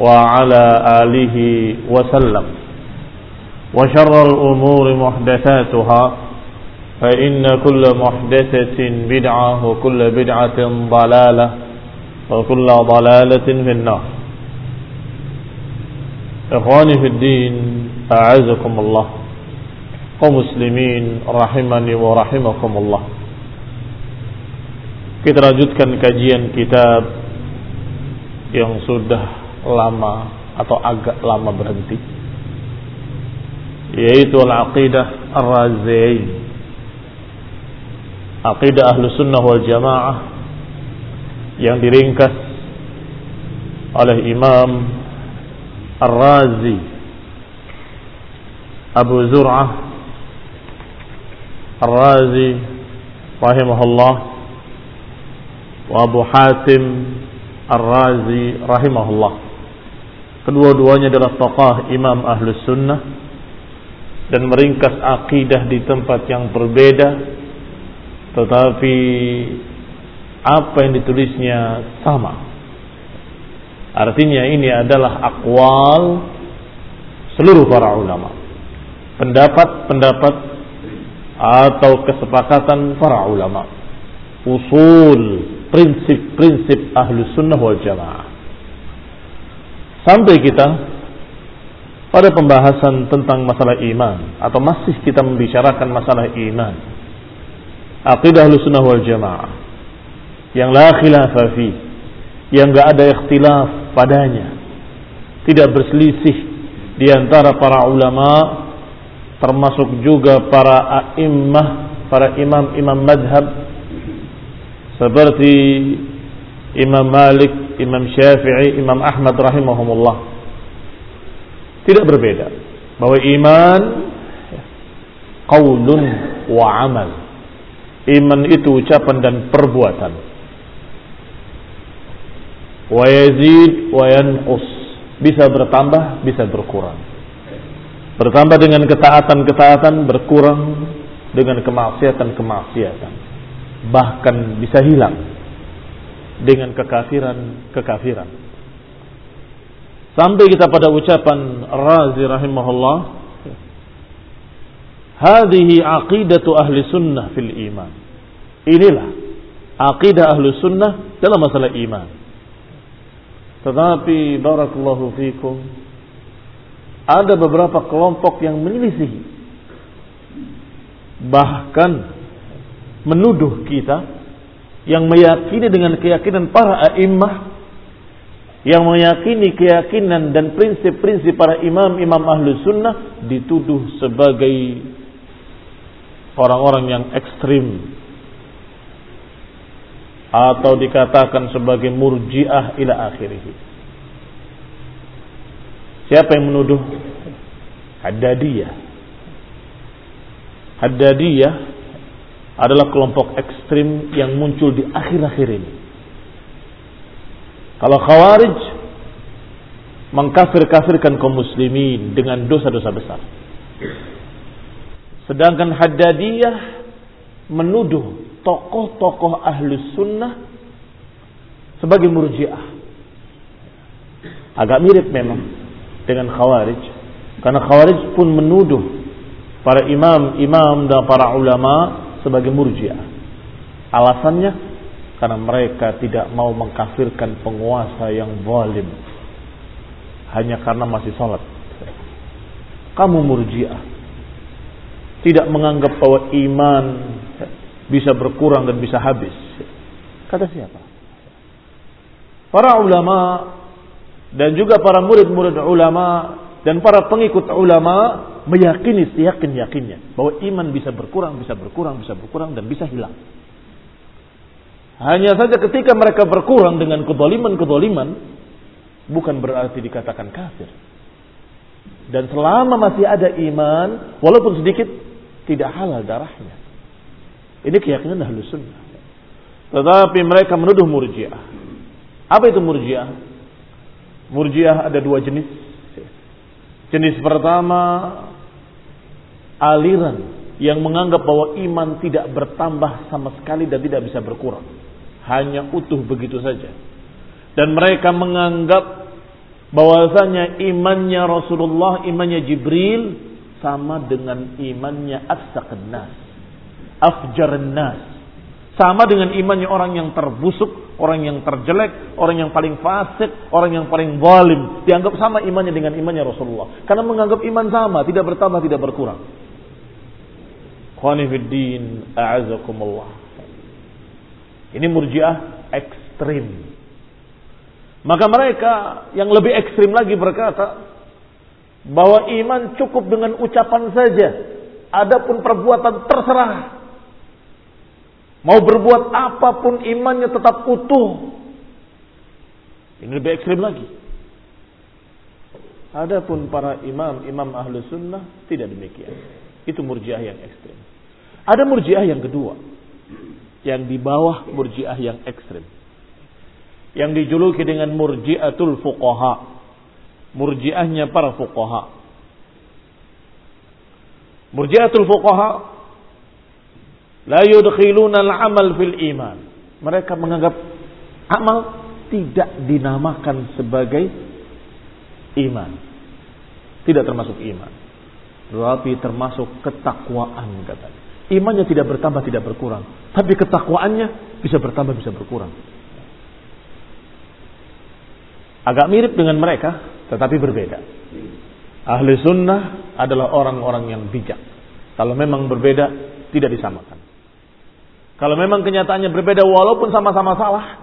وعلى آله وسلم. وشر الأمور محدثاتها فإن كل محدثة بدعة وكل بدعة ضلالة وكل ضلالة في النار. إخواني في الدين أعزكم الله. ومسلمين رحمني ورحمكم الله. Kita lanjutkan kajian kitab yang sudah lama atau agak lama berhenti. Yaitu al-aqidah ar-raziyain aqidah ahlu sunnah wal jamaah yang diringkas oleh Imam Ar-Razi Abu Zur'ah Ar-Razi rahimahullah wa Abu Hatim Ar-Razi rahimahullah kedua-duanya adalah tokoh Imam Ahlus Sunnah dan meringkas akidah di tempat yang berbeda. Tetapi apa yang ditulisnya sama. Artinya ini adalah akwal seluruh para ulama. Pendapat-pendapat atau kesepakatan para ulama. Usul prinsip-prinsip ahlu sunnah wal jamaah sampai kita pada pembahasan tentang masalah iman atau masih kita membicarakan masalah iman. Aqidah sunnah wal jamaah yang la khilafa fi yang enggak ada ikhtilaf padanya tidak berselisih di antara para ulama termasuk juga para a'immah para imam-imam madhab seperti Imam Malik, Imam Syafi'i, Imam Ahmad rahimahumullah. Tidak berbeda bahwa iman qaulun wa amal. Iman itu ucapan dan perbuatan. Wa yazid wa yanqus. Bisa bertambah bisa berkurang. Bertambah dengan ketaatan-ketaatan berkurang dengan kemaksiatan-kemaksiatan. Bahkan bisa hilang dengan kekafiran-kekafiran sampai kita pada ucapan Razi rahimahullah hadhihi aqidatu ahli sunnah fil iman. Inilah aqidah ahli sunnah dalam masalah iman. Tetapi barakallahu fikum ada beberapa kelompok yang menyelisihi bahkan menuduh kita yang meyakini dengan keyakinan para a'immah yang meyakini keyakinan dan prinsip-prinsip para imam-imam ahlu sunnah dituduh sebagai orang-orang yang ekstrim atau dikatakan sebagai murjiah ila akhirih. Siapa yang menuduh? Haddadiyah. Haddadiyah adalah kelompok ekstrim yang muncul di akhir-akhir ini. Kalau Khawarij mengkafir-kafirkan kaum muslimin dengan dosa-dosa besar. Sedangkan Haddadiyah menuduh tokoh-tokoh ahlus sunnah sebagai murjiah. Agak mirip memang dengan Khawarij. Karena Khawarij pun menuduh para imam-imam dan para ulama sebagai murjiah. Alasannya karena mereka tidak mau mengkafirkan penguasa yang zalim hanya karena masih sholat. Kamu murjiah. Tidak menganggap bahwa iman bisa berkurang dan bisa habis. Kata siapa? Para ulama dan juga para murid-murid ulama dan para pengikut ulama meyakini seyakin-yakinnya bahwa iman bisa berkurang, bisa berkurang, bisa berkurang dan bisa hilang. Hanya saja ketika mereka berkurang dengan kedoliman-kedoliman, bukan berarti dikatakan kafir. Dan selama masih ada iman, walaupun sedikit, tidak halal darahnya. Ini keyakinan ahlu sunnah. Tetapi mereka menuduh murjiah. Apa itu murjiah? Murjiah ada dua jenis. Jenis pertama, aliran yang menganggap bahwa iman tidak bertambah sama sekali dan tidak bisa berkurang hanya utuh begitu saja. Dan mereka menganggap bahwasanya imannya Rasulullah, imannya Jibril sama dengan imannya afsaqan nas. Sama dengan imannya orang yang terbusuk, orang yang terjelek, orang yang paling fasik, orang yang paling zalim. Dianggap sama imannya dengan imannya Rasulullah. Karena menganggap iman sama, tidak bertambah, tidak berkurang. Khonifuddin, a'azakumullah. Ini murjiah ekstrim. Maka mereka yang lebih ekstrim lagi berkata bahwa iman cukup dengan ucapan saja. Adapun perbuatan terserah. Mau berbuat apa pun imannya tetap utuh. Ini lebih ekstrim lagi. Adapun para imam, imam ahlu sunnah tidak demikian. Itu murjiah yang ekstrim. Ada murjiah yang kedua yang di bawah murjiah yang ekstrim. Yang dijuluki dengan murjiatul fuqaha. Murjiahnya para fuqaha. Murjiatul fuqaha la yudkhiluna al-amal fil iman. Mereka menganggap amal tidak dinamakan sebagai iman. Tidak termasuk iman. Tetapi termasuk ketakwaan katanya. Imannya tidak bertambah, tidak berkurang. Tapi ketakwaannya bisa bertambah, bisa berkurang. Agak mirip dengan mereka, tetapi berbeda. Ahli sunnah adalah orang-orang yang bijak. Kalau memang berbeda, tidak disamakan. Kalau memang kenyataannya berbeda, walaupun sama-sama salah,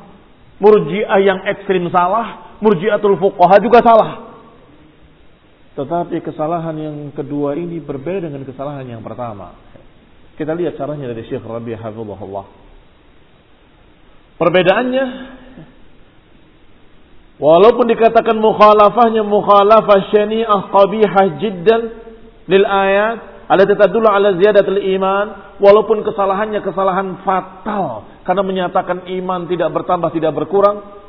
murjiah yang ekstrim salah, murjiatul fuqaha juga salah. Tetapi kesalahan yang kedua ini berbeda dengan kesalahan yang pertama. Kita lihat caranya dari Syekh Rabi Hafizahullah. Perbedaannya walaupun dikatakan mukhalafahnya mukhalafah syani'ah qabihah jiddan lil ayat allati tadullu ala ziyadatil iman walaupun kesalahannya kesalahan fatal karena menyatakan iman tidak bertambah tidak berkurang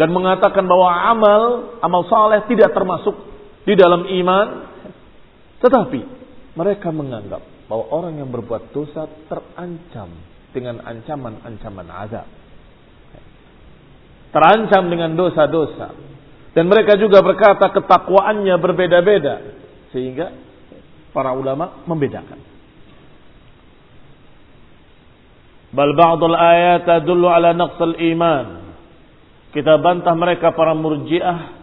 dan mengatakan bahwa amal amal saleh tidak termasuk di dalam iman tetapi mereka menganggap bahwa orang yang berbuat dosa terancam dengan ancaman-ancaman azab. Terancam dengan dosa-dosa. Dan mereka juga berkata ketakwaannya berbeda-beda. Sehingga para ulama membedakan. Bal ba'dul ayat tadullu ala naqsal iman. Kita bantah mereka para murjiah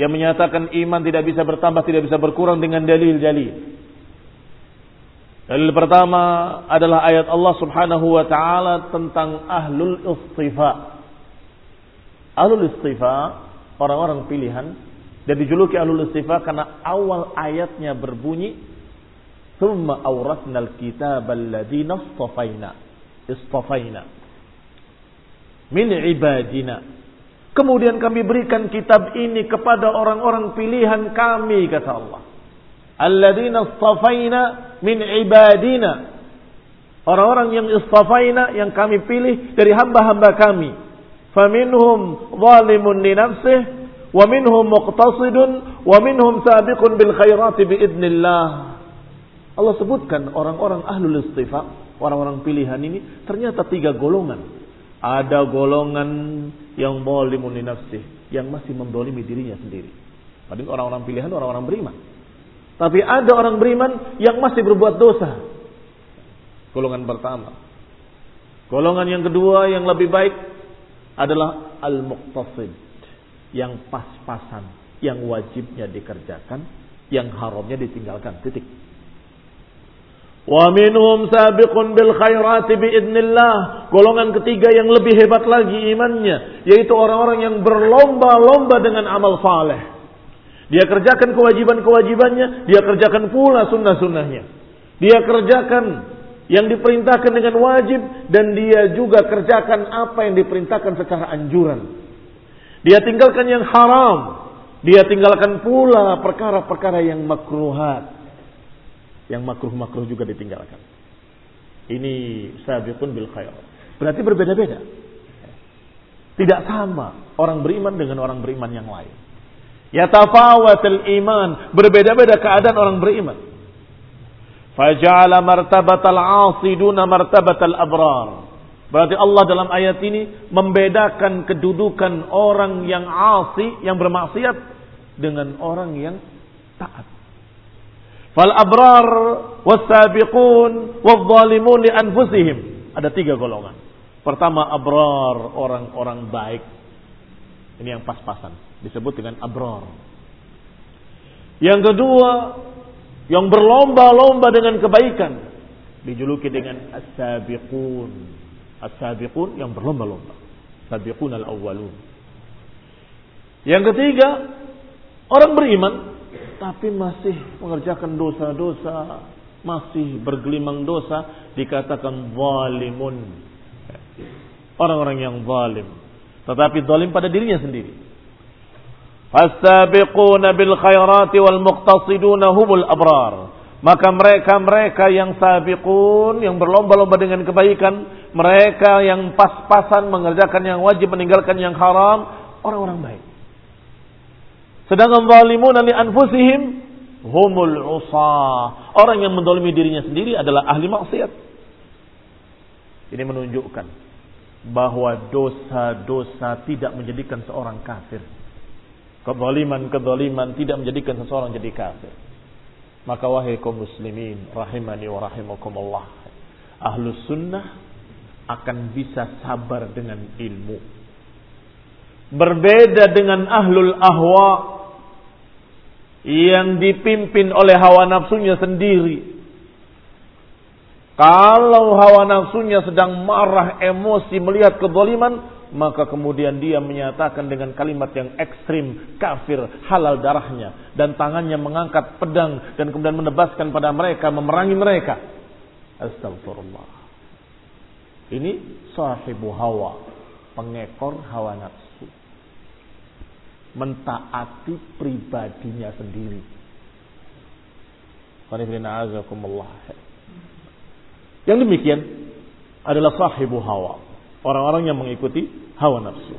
yang menyatakan iman tidak bisa bertambah, tidak bisa berkurang dengan dalil-dalil. Dalil pertama adalah ayat Allah Subhanahu wa taala tentang ahlul istifa. Ahlul istifa, orang-orang pilihan dan dijuluki ahlul istifa karena awal ayatnya berbunyi "Tsumma awratnal kitaba alladziina istafaina." Istafaina. Min ibadina Kemudian kami berikan kitab ini kepada orang-orang pilihan kami kata Allah. Alladzina istafaina min ibadina. Orang-orang yang istafaina yang kami pilih dari hamba-hamba kami. Faminhum zalimun li nafsih wa minhum muqtasidun wa minhum sabiqun bil khairati biidnillah. Allah sebutkan orang-orang ahlul istifa, orang-orang pilihan ini ternyata tiga golongan. Ada golongan yang zalimun li nafsih, yang masih mendolimi dirinya sendiri. Padahal orang-orang pilihan orang-orang beriman. Tapi ada orang beriman yang masih berbuat dosa. Golongan pertama. Golongan yang kedua yang lebih baik adalah al-muqtasid. Yang pas-pasan, yang wajibnya dikerjakan, yang haramnya ditinggalkan. Titik. Wa minhum sabiqun bil khairati biidnillah. Golongan ketiga yang lebih hebat lagi imannya. Yaitu orang-orang yang berlomba-lomba dengan amal saleh. Dia kerjakan kewajiban-kewajibannya. Dia kerjakan pula sunnah-sunnahnya. Dia kerjakan yang diperintahkan dengan wajib. Dan dia juga kerjakan apa yang diperintahkan secara anjuran. Dia tinggalkan yang haram. Dia tinggalkan pula perkara-perkara yang makruhat yang makruh-makruh juga ditinggalkan. Ini sabiqun bil khair. Berarti berbeda-beda. Tidak sama orang beriman dengan orang beriman yang lain. Yatafawatul iman, berbeda-beda keadaan orang beriman. Faja'ala martabatal 'asi duna martabatal abrar. Berarti Allah dalam ayat ini membedakan kedudukan orang yang 'asi, yang bermaksiat dengan orang yang taat. Fal abrar wasabiqun wadzalimun li anfusihim. Ada tiga golongan. Pertama abrar, orang-orang baik. Ini yang pas-pasan. Disebut dengan abrar. Yang kedua, yang berlomba-lomba dengan kebaikan. Dijuluki dengan as-sabiqun. As-sabiqun yang berlomba-lomba. Sabiqun al-awwalun. Yang ketiga, orang beriman tapi masih mengerjakan dosa-dosa, masih bergelimang dosa, dikatakan zalimun. Orang-orang yang zalim. Tetapi zalim pada dirinya sendiri. Fastabiquna bil khairati wal muqtasiduna humul abrar. Maka mereka-mereka yang sabiqun, yang berlomba-lomba dengan kebaikan, mereka yang pas-pasan mengerjakan yang wajib, meninggalkan yang haram, orang-orang baik. Sedangkan zalimuna li anfusihim humul usah. Orang yang mendolimi dirinya sendiri adalah ahli maksiat. Ini menunjukkan bahwa dosa-dosa tidak menjadikan seorang kafir. Kezaliman-kezaliman tidak menjadikan seseorang jadi kafir. Maka wahai kaum muslimin rahimani wa rahimakumullah. Ahlus sunnah akan bisa sabar dengan ilmu. Berbeda dengan ahlul ahwa yang dipimpin oleh hawa nafsunya sendiri. Kalau hawa nafsunya sedang marah, emosi, melihat kezaliman, maka kemudian dia menyatakan dengan kalimat yang ekstrim, kafir, halal darahnya. Dan tangannya mengangkat pedang dan kemudian menebaskan pada mereka, memerangi mereka. Astagfirullah. Ini sahibu hawa, pengekor hawa nafsu mentaati pribadinya sendiri. Yang demikian adalah sahibu hawa. Orang-orang yang mengikuti hawa nafsu.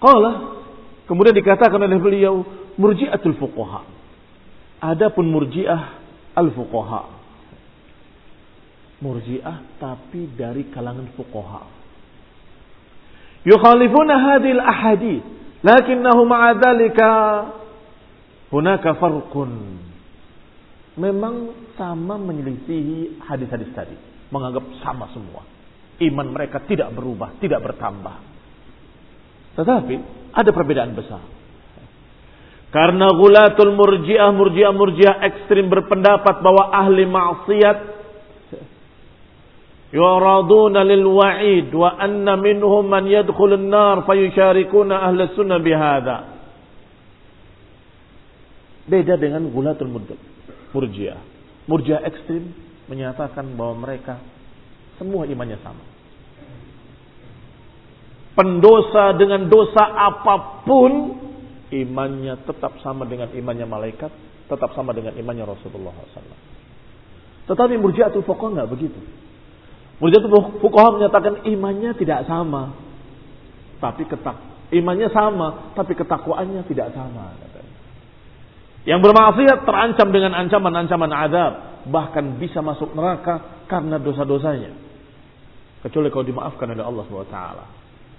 Qala kemudian dikatakan oleh beliau murji'atul fuqaha. Adapun murji'ah al-fuqaha. Murji'ah tapi dari kalangan fuqaha yukhalifuna hadhihi al-ahadith lakinnahu ma'a dhalika hunaka farqun memang sama menyelisihi hadis-hadis tadi menganggap sama semua iman mereka tidak berubah tidak bertambah tetapi ada perbedaan besar Karena gulatul murjiah, murjiah, murjiah ekstrim berpendapat bahwa ahli maksiat yuraduna lil wa'id wa anna minhum man yadkhulun nar fayusharikuna ahli sunnah bihada. Beda dengan gulatul murjiah. Murjiah ekstrim menyatakan bahwa mereka semua imannya sama. Pendosa dengan dosa apa pun imannya tetap sama dengan imannya malaikat, tetap sama dengan imannya Rasulullah SAW. Tetapi murjiatul fuqaha nggak begitu. Murjiatul fuqaha menyatakan imannya tidak sama, tapi ketak imannya sama, tapi ketakwaannya tidak sama. Yang bermaksiat terancam dengan ancaman-ancaman azab, bahkan bisa masuk neraka karena dosa-dosanya. Kecuali kalau dimaafkan oleh Allah SWT.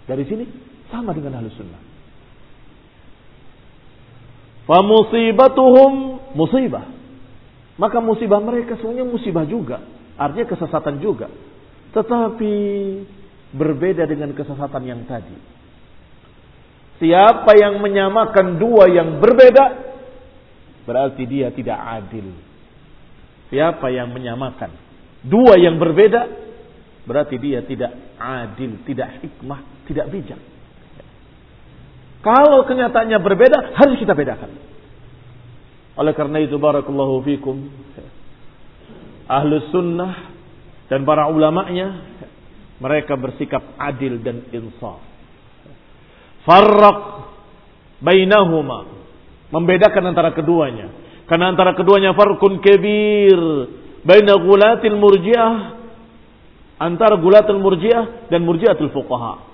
Dari sini sama dengan ahli sunnah. Famusibatuhum musibah. Maka musibah mereka semuanya musibah juga. Artinya kesesatan juga. Tetapi berbeda dengan kesesatan yang tadi. Siapa yang menyamakan dua yang berbeda, berarti dia tidak adil. Siapa yang menyamakan dua yang berbeda, berarti dia tidak adil, tidak hikmah, tidak bijak. Kalau kenyataannya berbeda, harus kita bedakan. Oleh karena itu, barakallahu fikum. Ahlus sunnah dan para ulama'nya, mereka bersikap adil dan insaf. Farraq bainahuma. Membedakan antara keduanya. Karena antara keduanya farkun kebir. Baina gulatil murjiah. Antara gulatil murjiah dan murjiatul fuqaha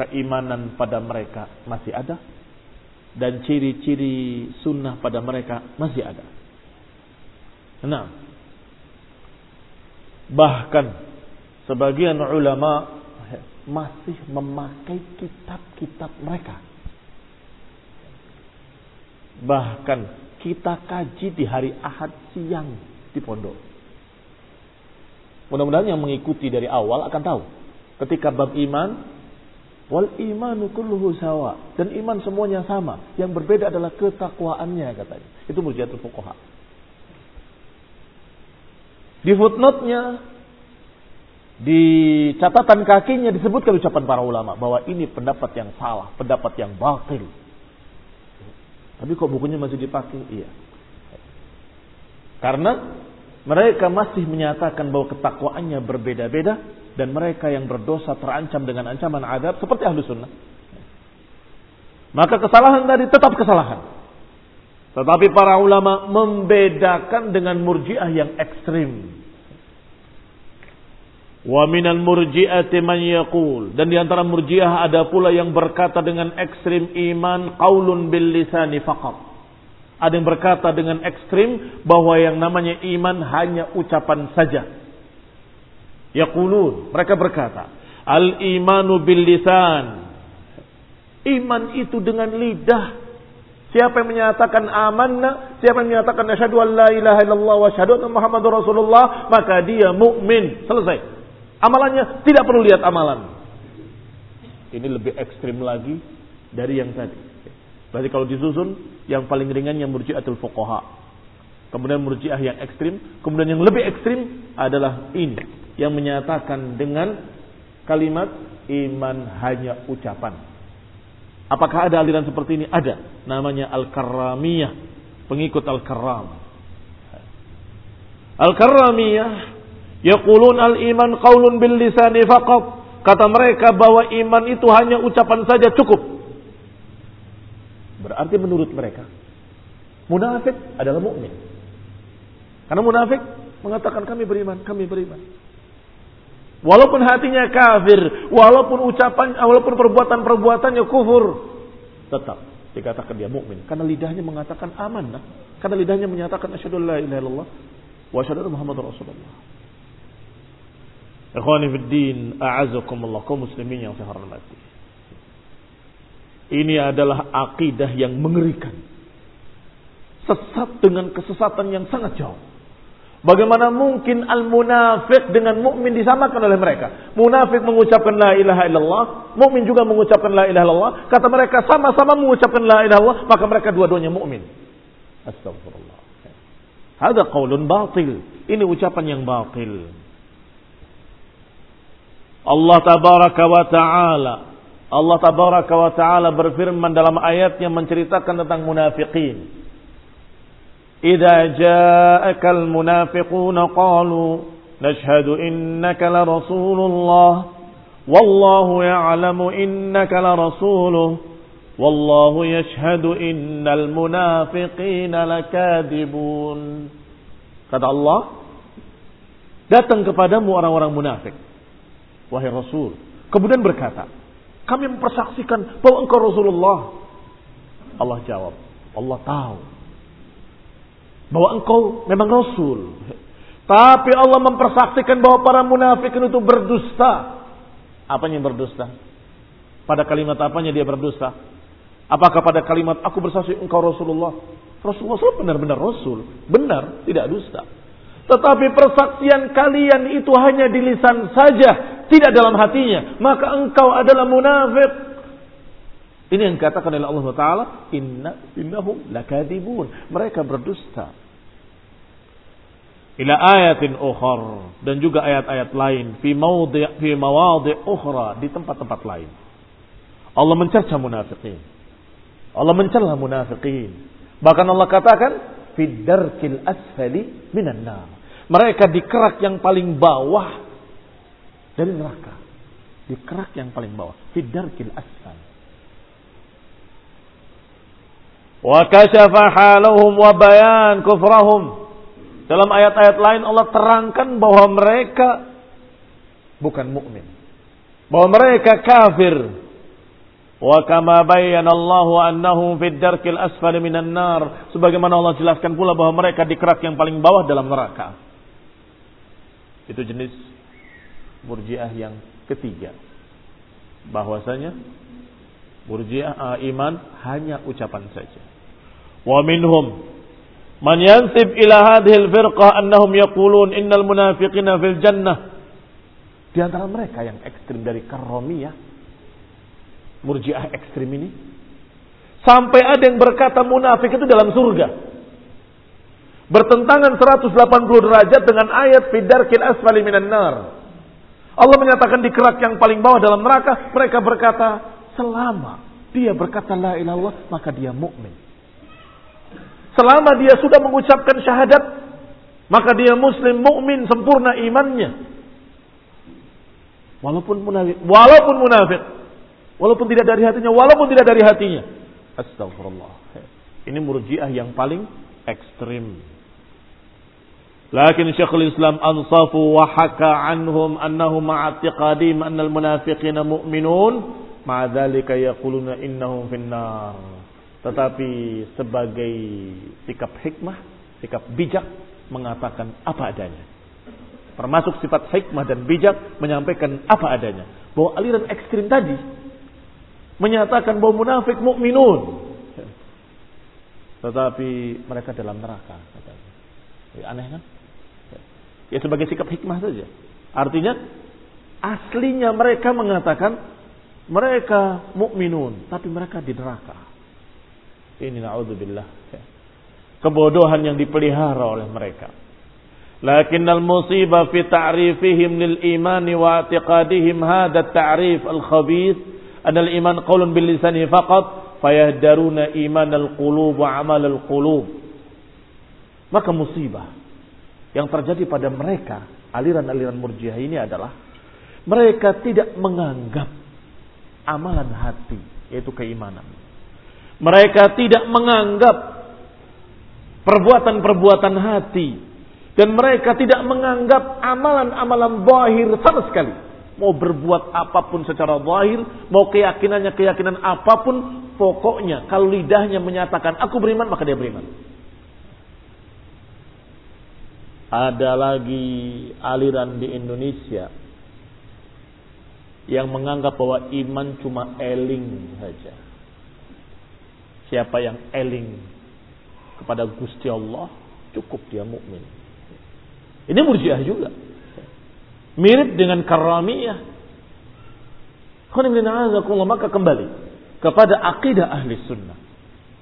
keimanan pada mereka masih ada dan ciri-ciri sunnah pada mereka masih ada. Nah, bahkan sebagian ulama masih memakai kitab-kitab mereka. Bahkan kita kaji di hari Ahad siang di pondok. Mudah-mudahan yang mengikuti dari awal akan tahu. Ketika bab iman Wal imanu kulluhu sawa. Dan iman semuanya sama. Yang berbeda adalah ketakwaannya katanya. Itu murjiatul fuqaha. Di footnote-nya di catatan kakinya disebutkan ucapan para ulama bahwa ini pendapat yang salah, pendapat yang batil. Tapi kok bukunya masih dipakai? Iya. Karena mereka masih menyatakan bahwa ketakwaannya berbeda-beda dan mereka yang berdosa terancam dengan ancaman adab seperti ahlu sunnah. Maka kesalahan tadi tetap kesalahan. Tetapi para ulama membedakan dengan murjiah yang ekstrim. Wa minal murji'ati man yaqul dan di antara murjiah ada pula yang berkata dengan ekstrim iman qaulun bil lisani faqat. Ada yang berkata dengan ekstrim bahwa yang namanya iman hanya ucapan saja Yaqulun, mereka berkata, al-imanu bil lisan. Iman itu dengan lidah. Siapa yang menyatakan amanna, siapa yang menyatakan asyhadu an la ilaha illallah wa asyhadu anna muhammadur rasulullah, maka dia mukmin. Selesai. Amalannya tidak perlu lihat amalan. Ini lebih ekstrim lagi dari yang tadi. Berarti kalau disusun, yang paling ringannya murji'atul fuqaha. Kemudian murji'ah yang ekstrim. Kemudian yang lebih ekstrim adalah ini yang menyatakan dengan kalimat iman hanya ucapan. Apakah ada aliran seperti ini? Ada. Namanya Al-Karramiyah. Pengikut Al-Karram. Al-Karramiyah. Yaqulun al-iman qaulun bil lisani faqat. Kata mereka bahwa iman itu hanya ucapan saja cukup. Berarti menurut mereka. Munafik adalah mukmin. Karena munafik mengatakan kami beriman, kami beriman. Walaupun hatinya kafir, walaupun ucapan, walaupun perbuatan-perbuatannya kufur, tetap dikatakan dia mukmin karena lidahnya mengatakan aman, karena lidahnya menyatakan asyhadu la ilaha illallah wa asyhadu anna muhammadar rasulullah. Ikhwani fid din, a'azakumullah kaum muslimin yang saya hormati. Ini adalah akidah yang mengerikan. Sesat dengan kesesatan yang sangat jauh. Bagaimana mungkin al-munafik dengan mukmin disamakan oleh mereka? Munafik mengucapkan la ilaha illallah, mukmin juga mengucapkan la ilaha illallah. Kata mereka sama-sama mengucapkan la ilaha illallah, maka mereka dua-duanya mukmin. Astagfirullah. Ada qaulun batil. Ini ucapan yang batil. Allah tabaraka wa taala Allah tabaraka wa taala berfirman dalam ayatnya menceritakan tentang munafiqin Idza ja'akal munafiqun qalu nashhadu innaka la rasulullah wallahu ya'lamu innaka la rasuluh wallahu yashhadu innal munafiqin lakadibun. Kata Allah, datang kepadamu orang-orang munafik wahai Rasul kemudian berkata kami mempersaksikan bahwa engkau Rasulullah Allah jawab Allah tahu bahwa engkau memang rasul. Tapi Allah mempersaksikan bahwa para munafik itu berdusta. Apanya yang berdusta? Pada kalimat apanya dia berdusta? Apakah pada kalimat aku bersaksi engkau Rasulullah? Rasulullah benar-benar Rasul. Benar, tidak dusta. Tetapi persaksian kalian itu hanya di lisan saja. Tidak dalam hatinya. Maka engkau adalah munafik. Ini yang dikatakan oleh Allah Taala, inna innahum lakadibun. Mereka berdusta. Ila ayatin ukhar dan juga ayat-ayat lain fi mawdi' fi mawadhi' ukhra di tempat-tempat lain. Allah mencerca munafikin. Allah mencela munafikin. Bahkan Allah katakan fi darkil asfali minan nar. Mereka di kerak yang paling bawah dari neraka. Di kerak yang paling bawah, fi darkil asfal. Wa kashafa halahum wa bayan kufrahum. Dalam ayat-ayat lain Allah terangkan bahwa mereka bukan mukmin. Bahwa mereka kafir. Wa kama bayyana Allah annahum fid darkil asfali minan nar. Sebagaimana Allah jelaskan pula bahwa mereka di kerak yang paling bawah dalam neraka. Itu jenis murjiah yang ketiga. Bahwasanya murjiah iman hanya ucapan saja. Wa minhum man yansib ila hadhihi al-firqah annahum yaqulun innal munafiqina fil jannah. Di antara mereka yang ekstrim dari karomiyah, murjiah ekstrim ini, sampai ada yang berkata munafik itu dalam surga. Bertentangan 180 derajat dengan ayat fidarkil asfali minan nar. Allah menyatakan di kerak yang paling bawah dalam neraka, mereka berkata, selama dia berkata la ilallah, maka dia mukmin. Selama dia sudah mengucapkan syahadat, maka dia muslim mukmin sempurna imannya. Walaupun munafik, walaupun munafik, walaupun tidak dari hatinya, walaupun tidak dari hatinya. Astagfirullah. Ini murjiah yang paling ekstrim. Lakin Syekhul Islam ansafu wa haka anhum annahu ma'atiqadim annal munafiqina mu'minun ma'adzalika yaquluna innahum finnar. Tetapi sebagai sikap hikmah, sikap bijak mengatakan apa adanya. Termasuk sifat hikmah dan bijak menyampaikan apa adanya. Bahwa aliran ekstrim tadi menyatakan bahwa munafik mukminun. Tetapi mereka dalam neraka. Ya, aneh kan? Ya sebagai sikap hikmah saja. Artinya aslinya mereka mengatakan mereka mukminun, tapi mereka di neraka. Ini na'udzubillah. Kebodohan yang dipelihara oleh mereka. Lakin al-musibah fi ta'rifihim lil iman wa i'tiqadihim hadha at-ta'rif al-khabith an al-iman qawlun bil lisani faqat fayahdaruna iman al-qulub wa amal al-qulub. Maka musibah yang terjadi pada mereka aliran-aliran murjiah ini adalah mereka tidak menganggap amalan hati yaitu keimanan mereka tidak menganggap perbuatan-perbuatan hati. Dan mereka tidak menganggap amalan-amalan zahir sama sekali. Mau berbuat apa pun secara zahir, mau keyakinannya keyakinan apa pun, pokoknya kalau lidahnya menyatakan aku beriman, maka dia beriman. Ada lagi aliran di Indonesia yang menganggap bahwa iman cuma eling saja. Siapa yang eling kepada Gusti Allah, cukup dia mukmin. Ini murjiah juga. Mirip dengan karamiyah. Maka kembali kepada akidah ahli sunnah.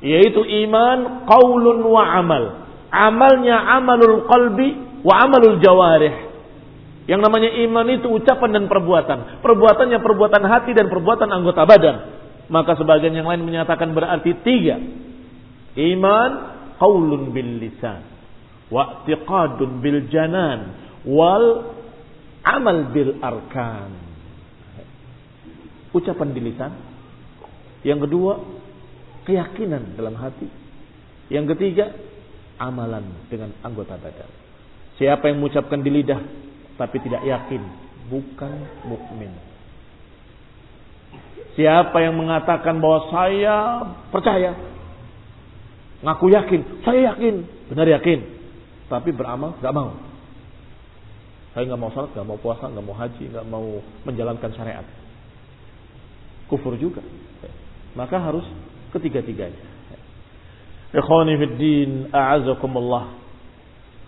Yaitu iman, qaulun wa amal. Amalnya amalul qalbi wa amalul jawarih. Yang namanya iman itu ucapan dan perbuatan. Perbuatannya perbuatan hati dan perbuatan anggota badan. Maka sebagian yang lain menyatakan berarti tiga. Iman, qaulun bil lisan. Wa i'tiqadun bil janan. Wal amal bil arkan. Ucapan di lisan. Yang kedua, keyakinan dalam hati. Yang ketiga, amalan dengan anggota badan. Siapa yang mengucapkan di lidah tapi tidak yakin, bukan mukmin. Siapa yang mengatakan bahwa saya percaya, ngaku yakin, saya yakin, benar yakin, tapi beramal nggak mau. Saya nggak mau salat, nggak mau puasa, nggak mau haji, nggak mau menjalankan syariat. Kufur juga. Maka harus ketiga-tiganya. Ikhwani fid din, a'azakumullah.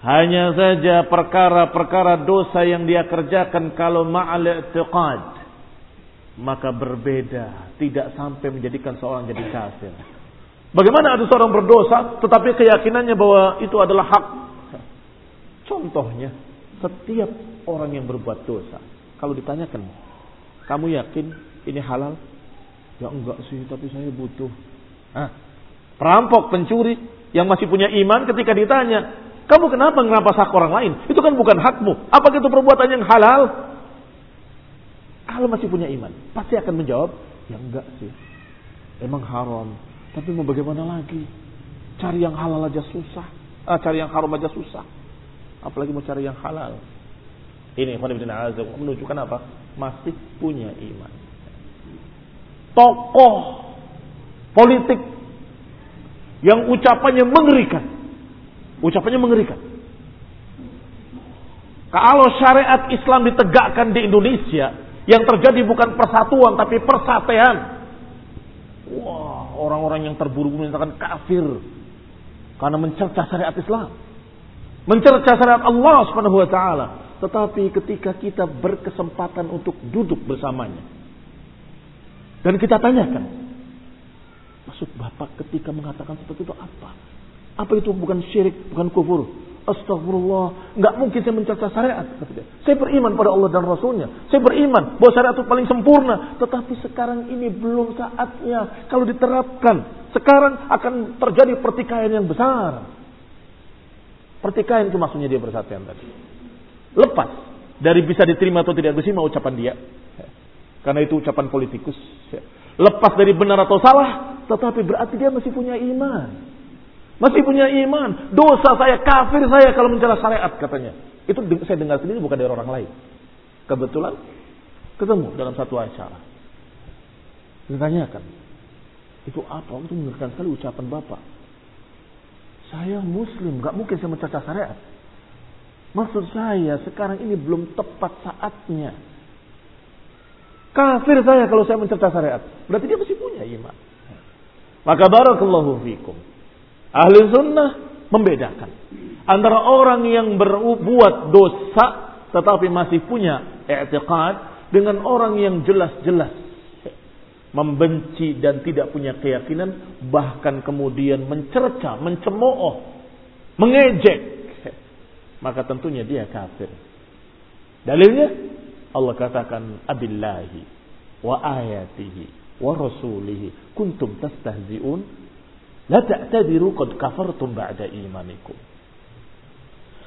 Hanya saja perkara-perkara dosa yang dia kerjakan kalau ma'al i'tiqad maka berbeda, tidak sampai menjadikan seorang jadi kafir. Bagaimana ada seorang berdosa tetapi keyakinannya bahwa itu adalah hak? Contohnya, setiap orang yang berbuat dosa, kalau ditanyakan, kamu yakin ini halal? Ya enggak sih, tapi saya butuh. Hah? Perampok, pencuri yang masih punya iman ketika ditanya, kamu kenapa ngerampas hak orang lain? Itu kan bukan hakmu. Apakah itu perbuatan yang halal? Kalau masih punya iman, pasti akan menjawab, ya enggak sih. Emang haram. Tapi mau bagaimana lagi? Cari yang halal aja susah. Ah, cari yang haram aja susah. Apalagi mau cari yang halal. Ini menunjukkan apa? Masih punya iman. Tokoh politik yang ucapannya mengerikan Ucapannya mengerikan. Kalau syariat Islam ditegakkan di Indonesia, yang terjadi bukan persatuan tapi persatean. Wah, orang-orang yang terburu menyatakan kafir karena mencerca syariat Islam. Mencerca syariat Allah Subhanahu wa taala. Tetapi ketika kita berkesempatan untuk duduk bersamanya dan kita tanyakan, maksud Bapak ketika mengatakan seperti itu apa? Apa itu bukan syirik, bukan kufur? Astagfirullah, nggak mungkin saya mencaca syariat. Saya beriman pada Allah dan Rasulnya. Saya beriman bahwa syariat itu paling sempurna. Tetapi sekarang ini belum saatnya. Kalau diterapkan, sekarang akan terjadi pertikaian yang besar. Pertikaian itu maksudnya dia bersatuan tadi. Lepas dari bisa diterima atau tidak diterima ucapan dia. Karena itu ucapan politikus. Lepas dari benar atau salah, tetapi berarti dia masih punya iman. Masih punya iman. Dosa saya, kafir saya kalau mencela syariat katanya. Itu saya dengar sendiri bukan dari orang lain. Kebetulan ketemu dalam satu acara. Ditanyakan. Itu apa? Itu mengerikan sekali ucapan Bapak. Saya muslim, gak mungkin saya mencaca syariat. Maksud saya sekarang ini belum tepat saatnya. Kafir saya kalau saya mencerca syariat. Berarti dia masih punya iman. Maka barakallahu fikum. Ahli sunnah membedakan antara orang yang berbuat dosa tetapi masih punya i'tiqad dengan orang yang jelas-jelas membenci dan tidak punya keyakinan bahkan kemudian mencerca, mencemooh, mengejek maka tentunya dia kafir. Dalilnya Allah katakan abillahi wa ayatihi wa rasulihi kuntum tastahzi'un La ta'tadiru qad kafartum ba'da imanikum.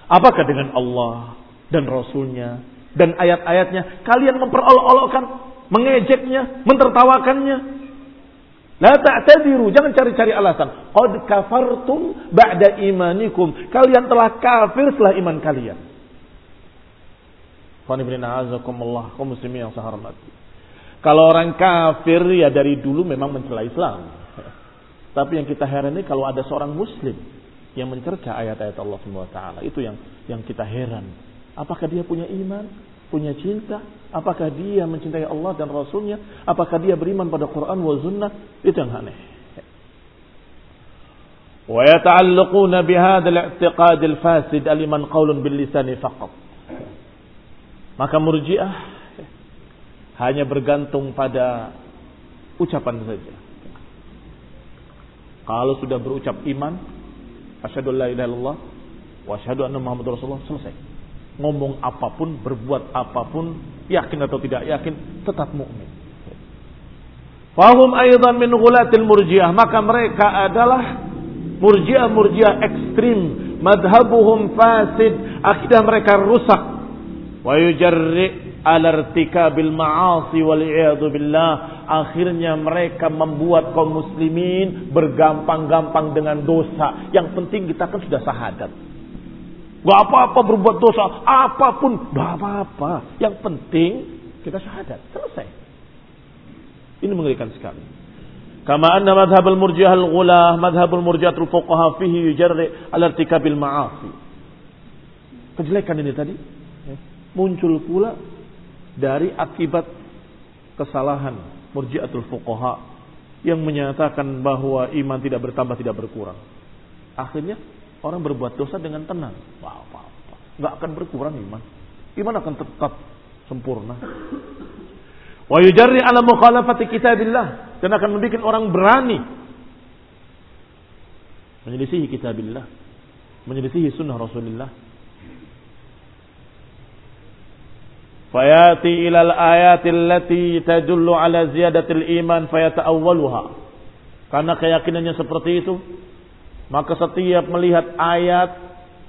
Apakah dengan Allah dan Rasulnya dan ayat-ayatnya kalian memperolok-olokkan, mengejeknya, mentertawakannya? La ta'tadiru, jangan cari-cari alasan. Qad kafartum ba'da imanikum. Kalian telah kafir setelah iman kalian. kaum muslimin yang saya hormati. Kalau orang kafir ya dari dulu memang mencela Islam. Tapi yang kita heran ini kalau ada seorang muslim yang mencerca ayat-ayat Allah SWT. Itu yang yang kita heran. Apakah dia punya iman? Punya cinta? Apakah dia mencintai Allah dan Rasulnya? Apakah dia beriman pada Quran wa sunnah? Itu yang aneh. ويتعلقون بهذا الاعتقاد الفاسد الإيمان قول باللسان فقط maka murjiah hanya bergantung pada ucapan saja. Kalau sudah berucap iman asyhadu la ilaha illallah wa asyhadu anna muhammadar rasulullah selesai. Ngomong apa pun berbuat apa pun yakin atau tidak yakin tetap mukmin. Fahum aydan min ghulatil murjiah. Maka mereka adalah Murjiah-murjiah ekstrim, madhabuhum fasid, akidah mereka rusak. Wa yujarri al-irtikabil ma'asi wal billah. Akhirnya mereka membuat kaum muslimin bergampang-gampang dengan dosa. Yang penting kita kan sudah sahadat. Gak apa-apa berbuat dosa, apa pun, gak apa-apa. Yang penting kita syahadat, selesai. Ini mengerikan sekali. Kama anna madhhabul murjiah al-ghulah, madhhabul murjiatul fuqaha fihi yujarri ala irtikabil ma'asi. Kejelekan ini tadi muncul pula dari akibat kesalahan murjiatul fuqaha yang menyatakan bahwa iman tidak bertambah tidak berkurang. Akhirnya orang berbuat dosa dengan tenang. Wah, apa, apa. Nggak akan berkurang iman. Iman akan tetap sempurna. Wa yujarri ala mukhalafati kitabillah dan akan membuat orang berani menyelisihi kitabillah, menyelisihi sunnah Rasulullah. Fayati ilal ayati allati tadullu ala ziyadatil iman fayata'awwaluha. Karena keyakinannya seperti itu, maka setiap melihat ayat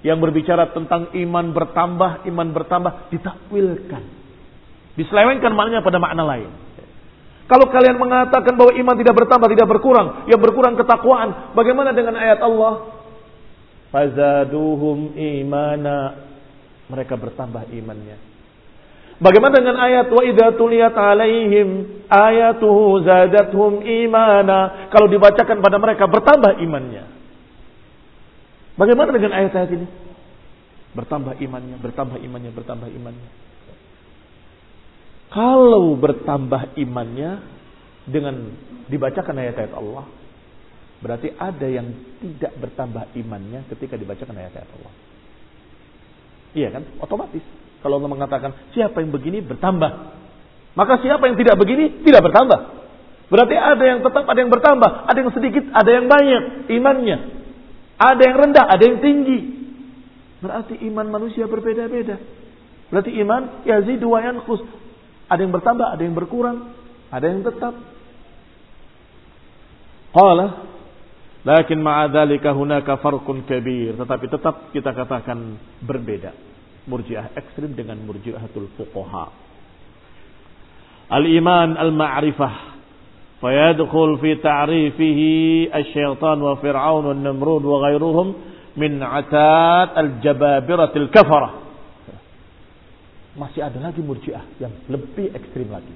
yang berbicara tentang iman bertambah, iman bertambah ditakwilkan. Diselewengkan maknanya pada makna lain. Kalau kalian mengatakan bahwa iman tidak bertambah, tidak berkurang, yang berkurang ketakwaan, bagaimana dengan ayat Allah? Fazaduhum imana. Mereka bertambah imannya. Bagaimana dengan ayat wa idza tuliyat alaihim ayatuhu zadathum imana? Kalau dibacakan pada mereka bertambah imannya. Bagaimana dengan ayat-ayat ini? Bertambah imannya, bertambah imannya, bertambah imannya. Kalau bertambah imannya dengan dibacakan ayat-ayat Allah, berarti ada yang tidak bertambah imannya ketika dibacakan ayat-ayat Allah. Iya kan? Otomatis. Kalau Allah mengatakan siapa yang begini bertambah, maka siapa yang tidak begini tidak bertambah. Berarti ada yang tetap, ada yang bertambah, ada yang sedikit, ada yang banyak imannya. Ada yang rendah, ada yang tinggi. Berarti iman manusia berbeda-beda. Berarti iman yazidu wa yanqus. Ada yang bertambah, ada yang berkurang, ada yang tetap. Qala lakin ma'a dzalika hunaka farqun kabir, tetapi tetap kita katakan berbeda. Murji'ah ekstrim dengan murji'atul fuqaha. Al-iman al-ma'rifah fayadkhul fi ta'rifihi asy-syaitan wa fir'aun wa namrud wa ghairuhum min atat al-jababiratil kafarah masih ada lagi murjiah yang lebih ekstrim lagi.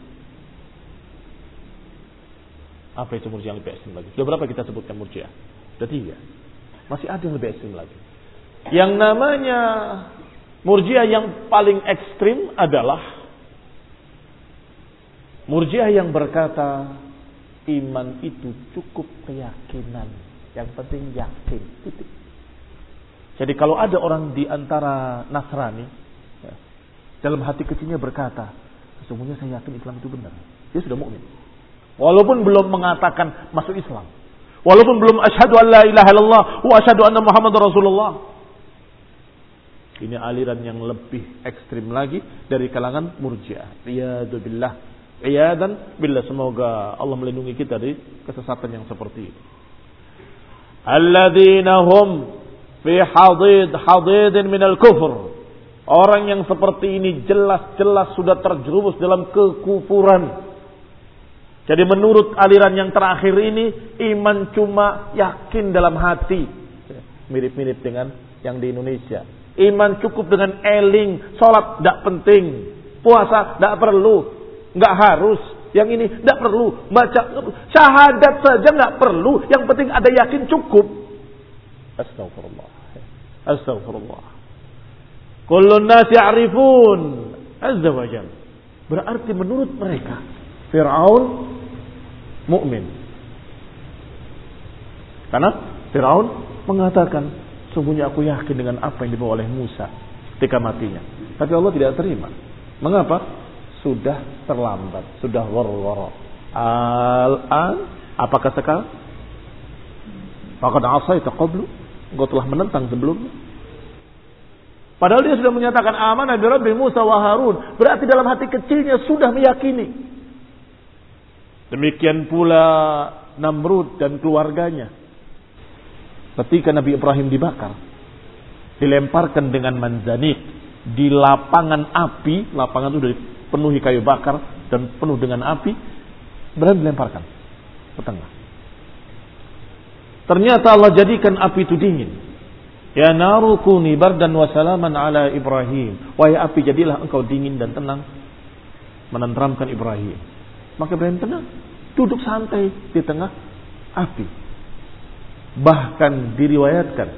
Apa itu murjiah yang lebih ekstrim lagi? Sudah berapa kita sebutkan murjiah? Sudah tiga. Masih ada yang lebih ekstrim lagi. Yang namanya murjiah yang paling ekstrim adalah murjiah yang berkata iman itu cukup keyakinan. Yang penting yakin. Titik. Jadi kalau ada orang di antara Nasrani dalam hati kecilnya berkata, sesungguhnya saya yakin Islam itu benar. Dia sudah mukmin. Walaupun belum mengatakan masuk Islam. Walaupun belum asyhadu an la ilaha illallah wa asyhadu anna Muhammad Rasulullah. Ini aliran yang lebih ekstrim lagi dari kalangan murjiah. Iyadu billah. Iyadan billah. Semoga Allah melindungi kita dari kesesatan yang seperti itu. Alladzina hum fi hadid hadidin minal kufur Orang yang seperti ini jelas-jelas sudah terjerumus dalam kekufuran. Jadi menurut aliran yang terakhir ini, iman cuma yakin dalam hati. Mirip-mirip dengan yang di Indonesia. Iman cukup dengan eling, sholat tidak penting. Puasa tidak perlu, nggak harus. Yang ini tidak perlu. Baca syahadat saja nggak perlu. Yang penting ada yakin cukup. Astagfirullah. Astagfirullah. Kullun nas ya'rifun azza wa jalla. Berarti menurut mereka Firaun mukmin. Karena Firaun mengatakan, sungguhnya aku yakin dengan apa yang dibawa oleh Musa ketika matinya. Tapi Allah tidak terima. Mengapa? Sudah terlambat, sudah war Al-an, apakah sekarang? Faqad asaita qablu. Engkau telah menentang sebelumnya. Padahal dia sudah menyatakan aman Nabi Rabbi Musa wa Harun. Berarti dalam hati kecilnya sudah meyakini. Demikian pula Namrud dan keluarganya. Ketika Nabi Ibrahim dibakar. Dilemparkan dengan manzanik. Di lapangan api. Lapangan itu dipenuhi kayu bakar. Dan penuh dengan api. Berani dilemparkan. Ke tengah. Ternyata Allah jadikan api itu dingin. Ya naru kuni bardan wa salaman ala Ibrahim. Wahai api jadilah engkau dingin dan tenang menenteramkan Ibrahim. Maka Ibrahim tenang, duduk santai di tengah api. Bahkan diriwayatkan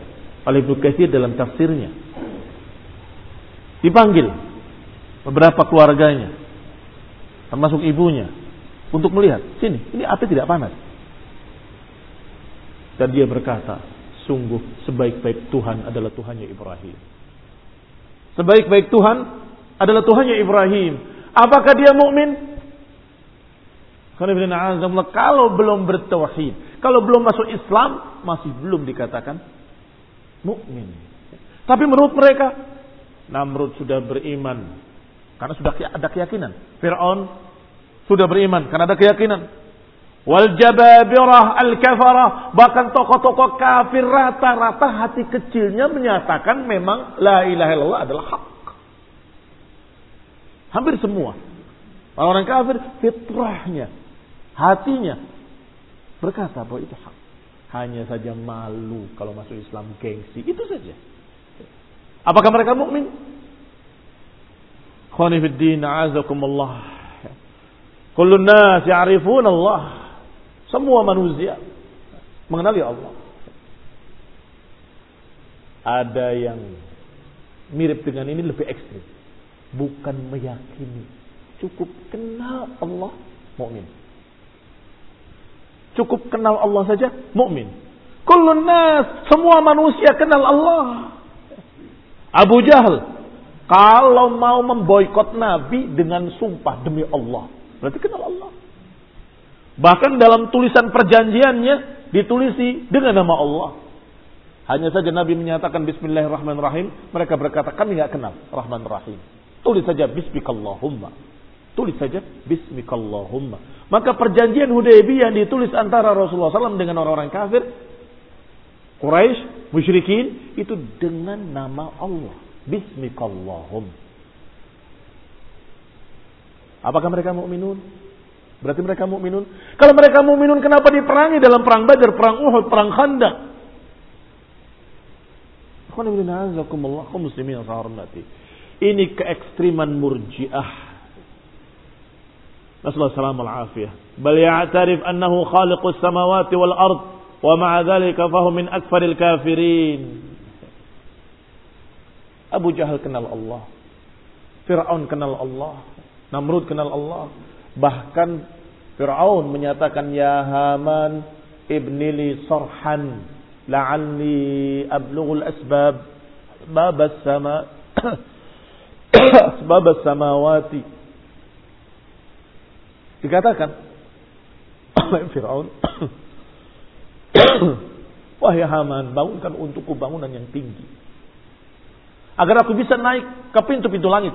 oleh Ibnu Katsir dalam tafsirnya. Dipanggil beberapa keluarganya termasuk ibunya untuk melihat, sini, ini api tidak panas. Dan dia berkata, Sungguh sebaik-baik Tuhan adalah Tuhannya Ibrahim. Sebaik-baik Tuhan adalah Tuhannya Ibrahim. Apakah dia mukmin? Kalau belum bertauhid, kalau belum masuk Islam, masih belum dikatakan mukmin. Tapi menurut mereka, Namrud sudah beriman karena sudah ada keyakinan. Fir'aun sudah beriman karena ada keyakinan. Wal jababirah al kafarah. Bahkan tokoh-tokoh kafir rata-rata hati kecilnya menyatakan memang la ilaha illallah adalah hak. Hampir semua. Orang-orang kafir fitrahnya, hatinya berkata bahwa itu hak. Hanya saja malu kalau masuk Islam gengsi. Itu saja. Apakah mereka mukmin? Khonifuddin azakumullah. Kullun nas ya'rifun Allah. Semua manusia mengenali Allah. Ada yang mirip dengan ini lebih ekstrim. Bukan meyakini. Cukup kenal Allah, mukmin. Cukup kenal Allah saja, mukmin. Kullun semua manusia kenal Allah. Abu Jahal, kalau mau memboikot Nabi dengan sumpah demi Allah, berarti kenal Allah. Bahkan dalam tulisan perjanjiannya ditulisi dengan nama Allah. Hanya saja Nabi menyatakan Bismillahirrahmanirrahim. Mereka berkata kami nggak kenal Rahman Rahim. Tulis saja Bismikallahumma. Tulis saja Bismikallahumma. Maka perjanjian Hudaybiyah ditulis antara Rasulullah SAW dengan orang-orang kafir. Quraisy, musyrikin itu dengan nama Allah. Bismikallahum. Apakah mereka mukminun? Berarti mereka mukminun. Kalau mereka mukminun kenapa diperangi dalam perang Badar, perang Uhud, perang Khandaq? yang. Ini keekstriman murjiah. Nasallahu salam al afiyah. Bal ya'tarif annahu khaliqus samawati wal ard wa ma'a dhalika fahu min. Abu Jahal kenal Allah. Fir'aun kenal Allah. Namrud kenal Allah. Bahkan Fir'aun menyatakan ya Haman ibnili sarhan la'alli ablughul asbab babas sama samawati dikatakan oleh Fir'aun Wahai Haman, bangunkan untukku bangunan yang tinggi. Agar aku bisa naik ke pintu-pintu langit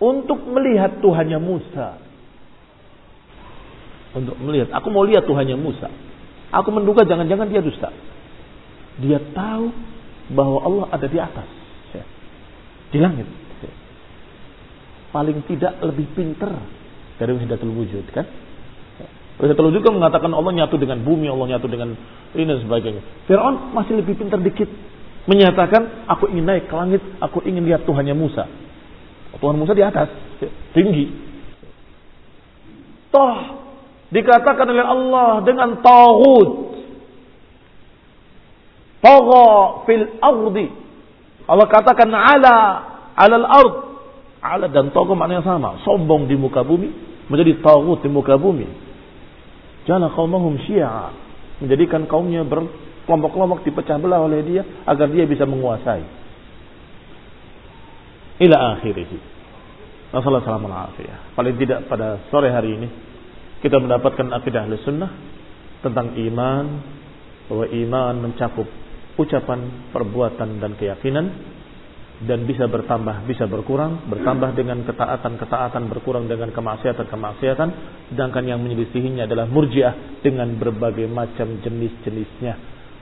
untuk melihat Tuhannya Musa. Untuk melihat, aku mau lihat Tuhannya Musa. Aku menduga jangan-jangan dia dusta. Dia tahu bahwa Allah ada di atas. Di langit. Paling tidak lebih pinter dari wahdatul wujud kan? Wahdatul wujud kan mengatakan Allah nyatu dengan bumi, Allah nyatu dengan ini dan sebagainya. Fir'aun masih lebih pintar dikit. Menyatakan, aku ingin naik ke langit, aku ingin lihat Tuhannya Musa. Tuhan Musa di atas, tinggi. Toh dikatakan oleh Allah dengan tauhid. Tagha fil ardi. Allah katakan ala alal ard. Ala dan tagha maknanya sama. Sombong di muka bumi menjadi tauhid di muka bumi. Jana qaumahum syi'a. menjadikan kaumnya berkelompok-kelompok dipecah belah oleh dia agar dia bisa menguasai. Ila akhirih. Rasulullah SAW Paling tidak pada sore hari ini kita mendapatkan akidah sunnah tentang iman bahwa iman mencakup ucapan, perbuatan dan keyakinan dan bisa bertambah, bisa berkurang, bertambah dengan ketaatan-ketaatan, berkurang dengan kemaksiatan-kemaksiatan, sedangkan yang menyelisihinya adalah murjiah dengan berbagai macam jenis-jenisnya.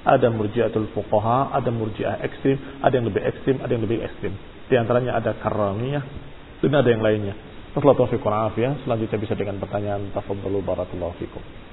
Ada murjiatul fuqaha, ada murjiah ekstrim, ada yang lebih ekstrim, ada yang lebih ekstrim. Di antaranya ada karamiyah, dan ada yang lainnya. Wassalamualaikum warahmatullahi wabarakatuh. Selanjutnya bisa dengan pertanyaan. Tafadhalu barakallahu fikum.